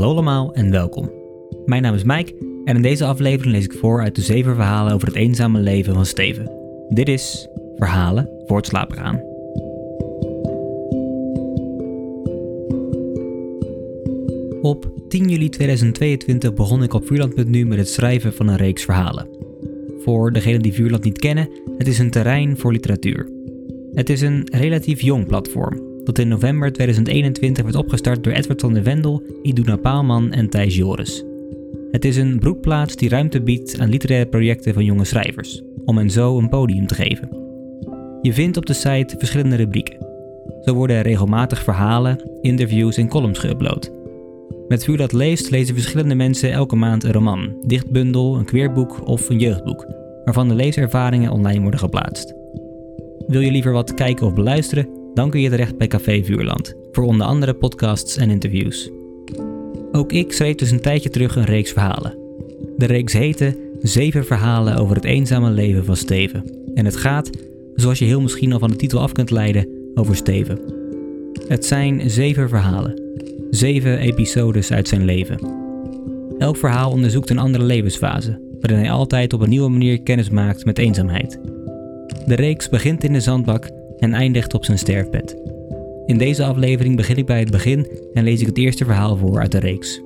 Hallo allemaal en welkom. Mijn naam is Mike en in deze aflevering lees ik voor uit de zeven verhalen over het eenzame leven van Steven. Dit is Verhalen voor het slapen gaan. Op 10 juli 2022 begon ik op Vuurland.nu met het schrijven van een reeks verhalen. Voor degenen die Vuurland niet kennen, het is een terrein voor literatuur. Het is een relatief jong platform, dat in november 2021 werd opgestart door Edward van der Wendel, Iduna Paalman en Thijs Joris. Het is een broedplaats die ruimte biedt aan literaire projecten van jonge schrijvers, om hen zo een podium te geven. Je vindt op de site verschillende rubrieken. Zo worden er regelmatig verhalen, interviews en columns geüpload. Met Vuur dat leest lezen verschillende mensen elke maand een roman, dichtbundel, een queerboek of een jeugdboek, waarvan de leeservaringen online worden geplaatst. Wil je liever wat kijken of beluisteren? Dan kun je terecht bij Café Vuurland, voor onder andere podcasts en interviews. Ook ik schreef dus een tijdje terug een reeks verhalen. De reeks heette Zeven verhalen over het eenzame leven van Steven. En het gaat, zoals je heel misschien al van de titel af kunt leiden, over Steven. Het zijn zeven verhalen. Zeven episodes uit zijn leven. Elk verhaal onderzoekt een andere levensfase, waarin hij altijd op een nieuwe manier kennis maakt met eenzaamheid. De reeks begint in de zandbak en eindigt op zijn sterfbed. In deze aflevering begin ik bij het begin en lees ik het eerste verhaal voor uit de reeks.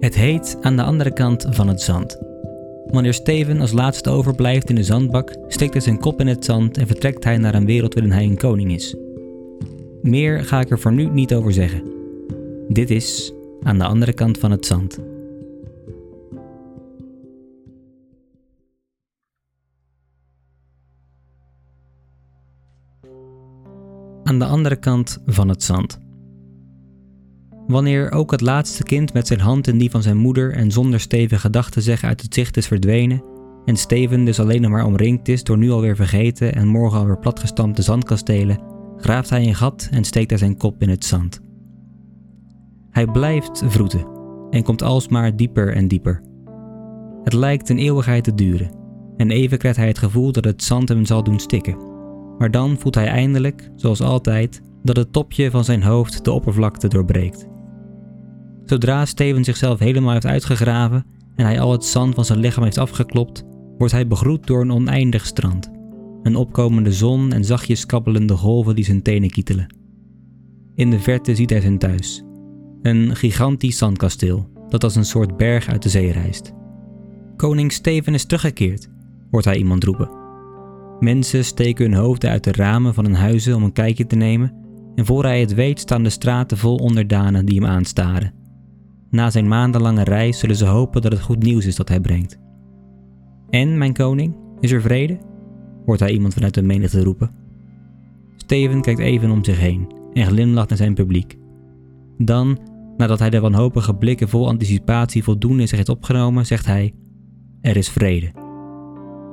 Het heet Aan de andere kant van het zand. Wanneer Steven als laatste overblijft in de zandbak, steekt hij zijn kop in het zand en vertrekt hij naar een wereld waarin hij een koning is. Meer ga ik er voor nu niet over zeggen. Dit is Aan de andere kant van het zand. Aan de andere kant van het zand. Wanneer ook het laatste kind met zijn hand in die van zijn moeder en zonder Steven gedachten zeggen uit het zicht is verdwenen, en Steven dus alleen nog maar omringd is door nu alweer vergeten en morgen alweer platgestampte zandkastelen, graaft hij een gat en steekt hij zijn kop in het zand. Hij blijft vroeten en komt alsmaar dieper en dieper. Het lijkt een eeuwigheid te duren, en even krijgt hij het gevoel dat het zand hem zal doen stikken. Maar dan voelt hij eindelijk, zoals altijd, dat het topje van zijn hoofd de oppervlakte doorbreekt. Zodra Steven zichzelf helemaal heeft uitgegraven en hij al het zand van zijn lichaam heeft afgeklopt, wordt hij begroet door een oneindig strand. Een opkomende zon en zachtjes kabbelende golven die zijn tenen kietelen. In de verte ziet hij zijn thuis. Een gigantisch zandkasteel dat als een soort berg uit de zee rijst. Koning Steven is teruggekeerd, hoort hij iemand roepen. Mensen steken hun hoofden uit de ramen van hun huizen om een kijkje te nemen en voor hij het weet staan de straten vol onderdanen die hem aanstaren. Na zijn maandenlange reis zullen ze hopen dat het goed nieuws is dat hij brengt. En, mijn koning, is er vrede? hoort hij iemand vanuit de menigte roepen. Steven kijkt even om zich heen en glimlacht naar zijn publiek. Dan, nadat hij de wanhopige blikken vol anticipatie voldoende zich heeft opgenomen, zegt hij: Er is vrede.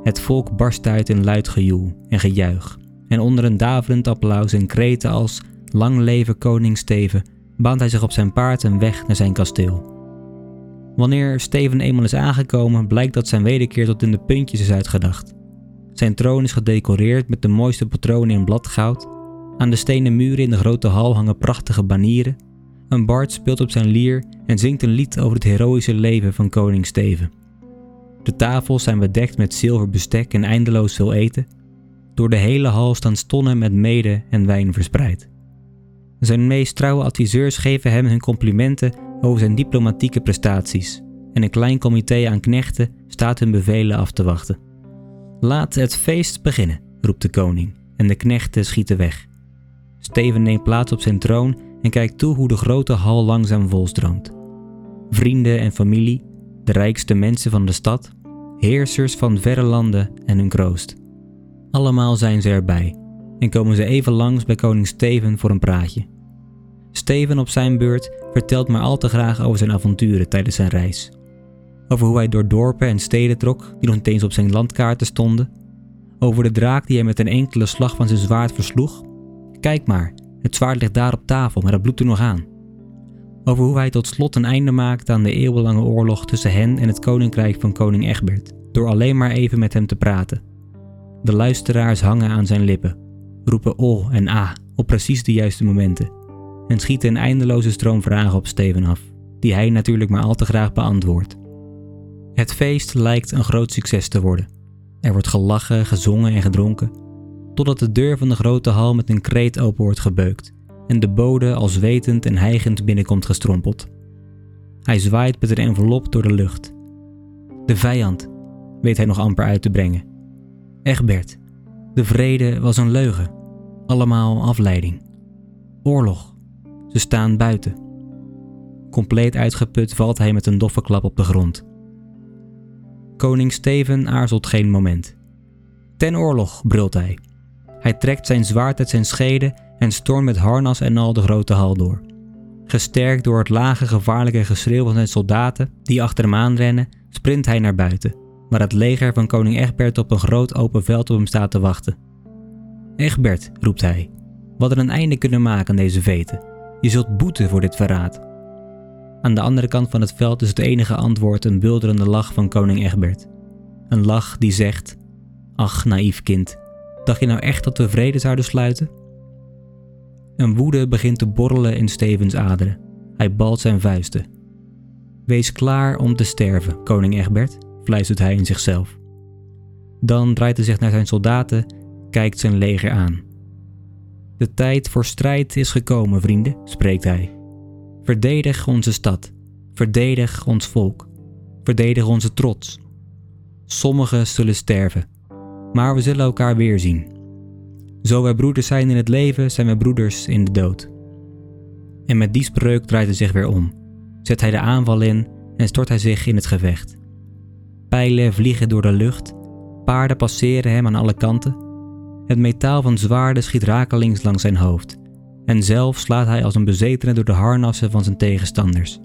Het volk barst uit in luid gejoel en gejuich. En onder een daverend applaus en kreten als Lang leven koning Steven baant hij zich op zijn paard een weg naar zijn kasteel. Wanneer Steven eenmaal is aangekomen, blijkt dat zijn wederkeer tot in de puntjes is uitgedacht. Zijn troon is gedecoreerd met de mooiste patronen in bladgoud. Aan de stenen muren in de grote hal hangen prachtige banieren. Een bard speelt op zijn lier en zingt een lied over het heroïsche leven van koning Steven. De tafels zijn bedekt met zilver bestek en eindeloos veel eten. Door de hele hal staan stonnen met mede en wijn verspreid. Zijn meest trouwe adviseurs geven hem hun complimenten over zijn diplomatieke prestaties. En een klein comité aan knechten staat hun bevelen af te wachten. Laat het feest beginnen, roept de koning, en de knechten schieten weg. Steven neemt plaats op zijn troon en kijkt toe hoe de grote hal langzaam volstroomt. Vrienden en familie, de rijkste mensen van de stad, heersers van verre landen en hun kroost. Allemaal zijn ze erbij en komen ze even langs bij koning Steven voor een praatje. Steven op zijn beurt vertelt maar al te graag over zijn avonturen tijdens zijn reis. Over hoe hij door dorpen en steden trok die nog niet eens op zijn landkaarten stonden. Over de draak die hij met een enkele slag van zijn zwaard versloeg. Kijk maar, het zwaard ligt daar op tafel, maar het bloedt er nog aan over hoe hij tot slot een einde maakte aan de eeuwenlange oorlog tussen hen en het koninkrijk van koning Egbert, door alleen maar even met hem te praten. De luisteraars hangen aan zijn lippen, roepen o en a op precies de juiste momenten en schieten een eindeloze stroom vragen op Steven af. die hij natuurlijk maar al te graag beantwoordt. Het feest lijkt een groot succes te worden. Er wordt gelachen, gezongen en gedronken, totdat de deur van de grote hal met een kreet open wordt gebeukt en de bode al zwetend en hijgend binnenkomt gestrompeld. Hij zwaait met een envelop door de lucht. De vijand, weet hij nog amper uit te brengen. Egbert, de vrede was een leugen, allemaal afleiding. Oorlog, ze staan buiten. Compleet uitgeput valt hij met een doffe klap op de grond. Koning Steven aarzelt geen moment. Ten oorlog, brult hij. Hij trekt zijn zwaard uit zijn schede en stormt met harnas en al de grote hal door. Gesterkt door het lage gevaarlijke geschreeuw van zijn soldaten die achter hem aanrennen, sprint hij naar buiten, waar het leger van koning Egbert op een groot open veld op hem staat te wachten. Egbert, roept hij, wat er een einde kunnen maken aan deze veten. Je zult boeten voor dit verraad. Aan de andere kant van het veld is het enige antwoord een bulderende lach van koning Egbert. Een lach die zegt: Ach, naïef kind, dacht je nou echt dat we vrede zouden sluiten? Een woede begint te borrelen in Stevens aderen. Hij balt zijn vuisten. Wees klaar om te sterven, koning Egbert, fluistert hij in zichzelf. Dan draait hij zich naar zijn soldaten, kijkt zijn leger aan. De tijd voor strijd is gekomen, vrienden, spreekt hij. Verdedig onze stad, verdedig ons volk, verdedig onze trots. Sommigen zullen sterven, maar we zullen elkaar weer zien. Zo wij broeders zijn in het leven, zijn wij broeders in de dood. En met die spreuk draait hij zich weer om, zet hij de aanval in en stort hij zich in het gevecht. Pijlen vliegen door de lucht, paarden passeren hem aan alle kanten. Het metaal van zwaarden schiet rakelings langs zijn hoofd, en zelf slaat hij als een bezetene door de harnassen van zijn tegenstanders.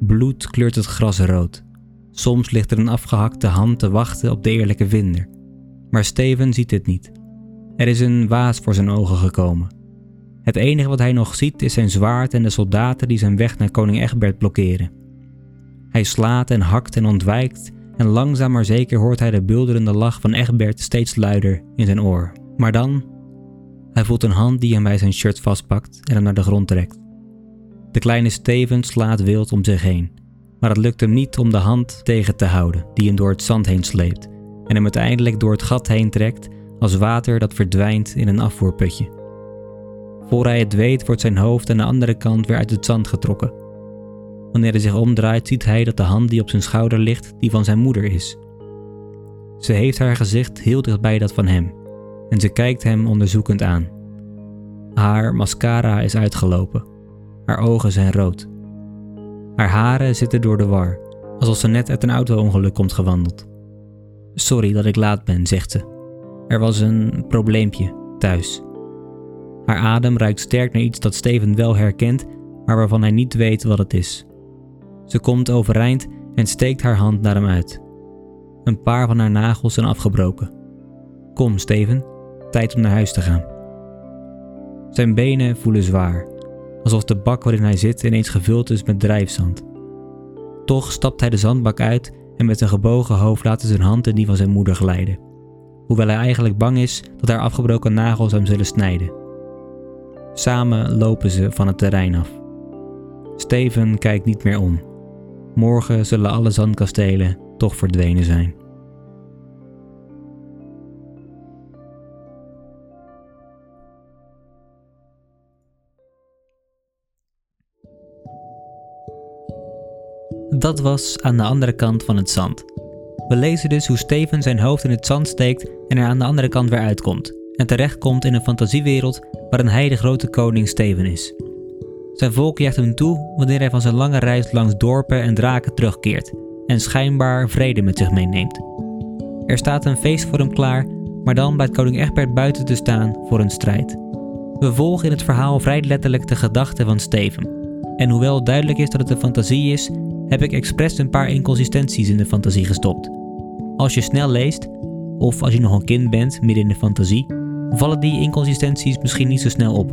Bloed kleurt het gras rood. Soms ligt er een afgehakte hand te wachten op de eerlijke vinder. Maar Steven ziet dit niet. Er is een waas voor zijn ogen gekomen. Het enige wat hij nog ziet is zijn zwaard en de soldaten die zijn weg naar koning Egbert blokkeren. Hij slaat en hakt en ontwijkt en langzaam maar zeker hoort hij de bulderende lach van Egbert steeds luider in zijn oor. Maar dan, hij voelt een hand die hem bij zijn shirt vastpakt en hem naar de grond trekt. De kleine Steven slaat wild om zich heen, maar het lukt hem niet om de hand tegen te houden die hem door het zand heen sleept en hem uiteindelijk door het gat heen trekt als water dat verdwijnt in een afvoerputje. Voor hij het weet wordt zijn hoofd aan de andere kant weer uit het zand getrokken. Wanneer hij zich omdraait ziet hij dat de hand die op zijn schouder ligt die van zijn moeder is. Ze heeft haar gezicht heel dichtbij dat van hem en ze kijkt hem onderzoekend aan. Haar mascara is uitgelopen. Haar ogen zijn rood. Haar haren zitten door de war, alsof ze net uit een auto-ongeluk komt gewandeld. Sorry dat ik laat ben, zegt ze. Er was een probleempje thuis. Haar adem ruikt sterk naar iets dat Steven wel herkent, maar waarvan hij niet weet wat het is. Ze komt overeind en steekt haar hand naar hem uit. Een paar van haar nagels zijn afgebroken. Kom, Steven, tijd om naar huis te gaan. Zijn benen voelen zwaar, alsof de bak waarin hij zit ineens gevuld is met drijfzand. Toch stapt hij de zandbak uit en met een gebogen hoofd laat hij zijn hand in die van zijn moeder glijden hoewel hij eigenlijk bang is dat haar afgebroken nagels hem zullen snijden. Samen lopen ze van het terrein af. Steven kijkt niet meer om. Morgen zullen alle zandkastelen toch verdwenen zijn. Dat was aan de andere kant van het zand. We lezen dus hoe Steven zijn hoofd in het zand steekt en er aan de andere kant weer uitkomt. En terechtkomt in een fantasiewereld waarin hij de grote koning Steven is. Zijn volk jaagt hem toe wanneer hij van zijn lange reis langs dorpen en draken terugkeert en schijnbaar vrede met zich meeneemt. Er staat een feest voor hem klaar, maar dan blijkt koning Egbert buiten te staan voor een strijd. We volgen in het verhaal vrij letterlijk de gedachten van Steven. En hoewel duidelijk is dat het een fantasie is, heb ik expres een paar inconsistenties in de fantasie gestopt. Als je snel leest, of als je nog een kind bent midden in de fantasie, vallen die inconsistenties misschien niet zo snel op.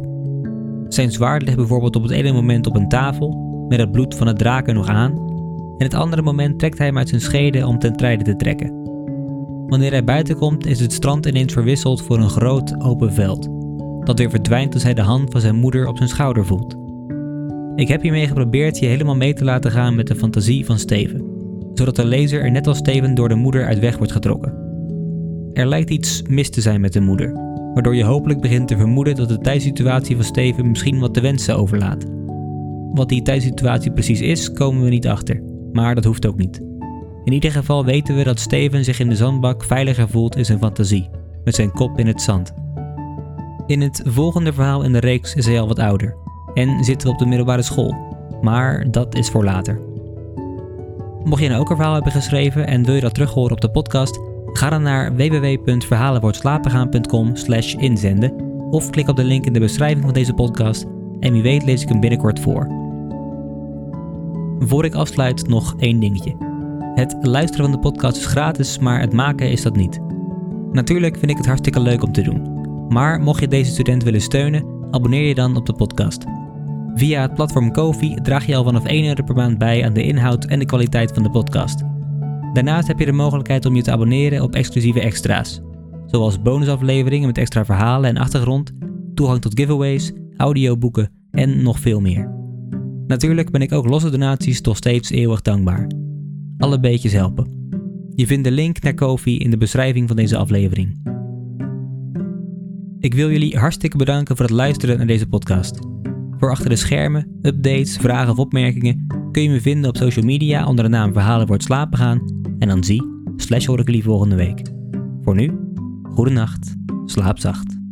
Zijn zwaard ligt bijvoorbeeld op het ene moment op een tafel, met het bloed van het draken nog aan, en het andere moment trekt hij hem uit zijn schede om ten strijde te trekken. Wanneer hij buiten komt, is het strand ineens verwisseld voor een groot open veld, dat weer verdwijnt als hij de hand van zijn moeder op zijn schouder voelt. Ik heb hiermee geprobeerd je helemaal mee te laten gaan met de fantasie van Steven, zodat de lezer er net als Steven door de moeder uit weg wordt getrokken. Er lijkt iets mis te zijn met de moeder, waardoor je hopelijk begint te vermoeden dat de thuissituatie van Steven misschien wat te wensen overlaat. Wat die thuissituatie precies is, komen we niet achter, maar dat hoeft ook niet. In ieder geval weten we dat Steven zich in de zandbak veiliger voelt in zijn fantasie, met zijn kop in het zand. In het volgende verhaal in de reeks is hij al wat ouder en zitten we op de middelbare school, maar dat is voor later. Mocht je nou ook een verhaal hebben geschreven en wil je dat terughoren op de podcast, ga dan naar www.verhalenwoordslapengaan.com inzenden of klik op de link in de beschrijving van deze podcast en wie weet lees ik hem binnenkort voor. Voor ik afsluit nog één dingetje. Het luisteren van de podcast is gratis, maar het maken is dat niet. Natuurlijk vind ik het hartstikke leuk om te doen. Maar mocht je deze student willen steunen, abonneer je dan op de podcast. Via het platform Kofi draag je al vanaf 1 euro per maand bij aan de inhoud en de kwaliteit van de podcast. Daarnaast heb je de mogelijkheid om je te abonneren op exclusieve extra's, zoals bonusafleveringen met extra verhalen en achtergrond, toegang tot giveaways, audioboeken en nog veel meer. Natuurlijk ben ik ook losse donaties toch steeds eeuwig dankbaar. Alle beetjes helpen. Je vindt de link naar Kofi in de beschrijving van deze aflevering. Ik wil jullie hartstikke bedanken voor het luisteren naar deze podcast. Voor achter de schermen, updates, vragen of opmerkingen kun je me vinden op social media onder de naam Verhalen wordt slapen gaan. En dan zie, slash hoor ik jullie volgende week. Voor nu, goede nacht, slaap zacht.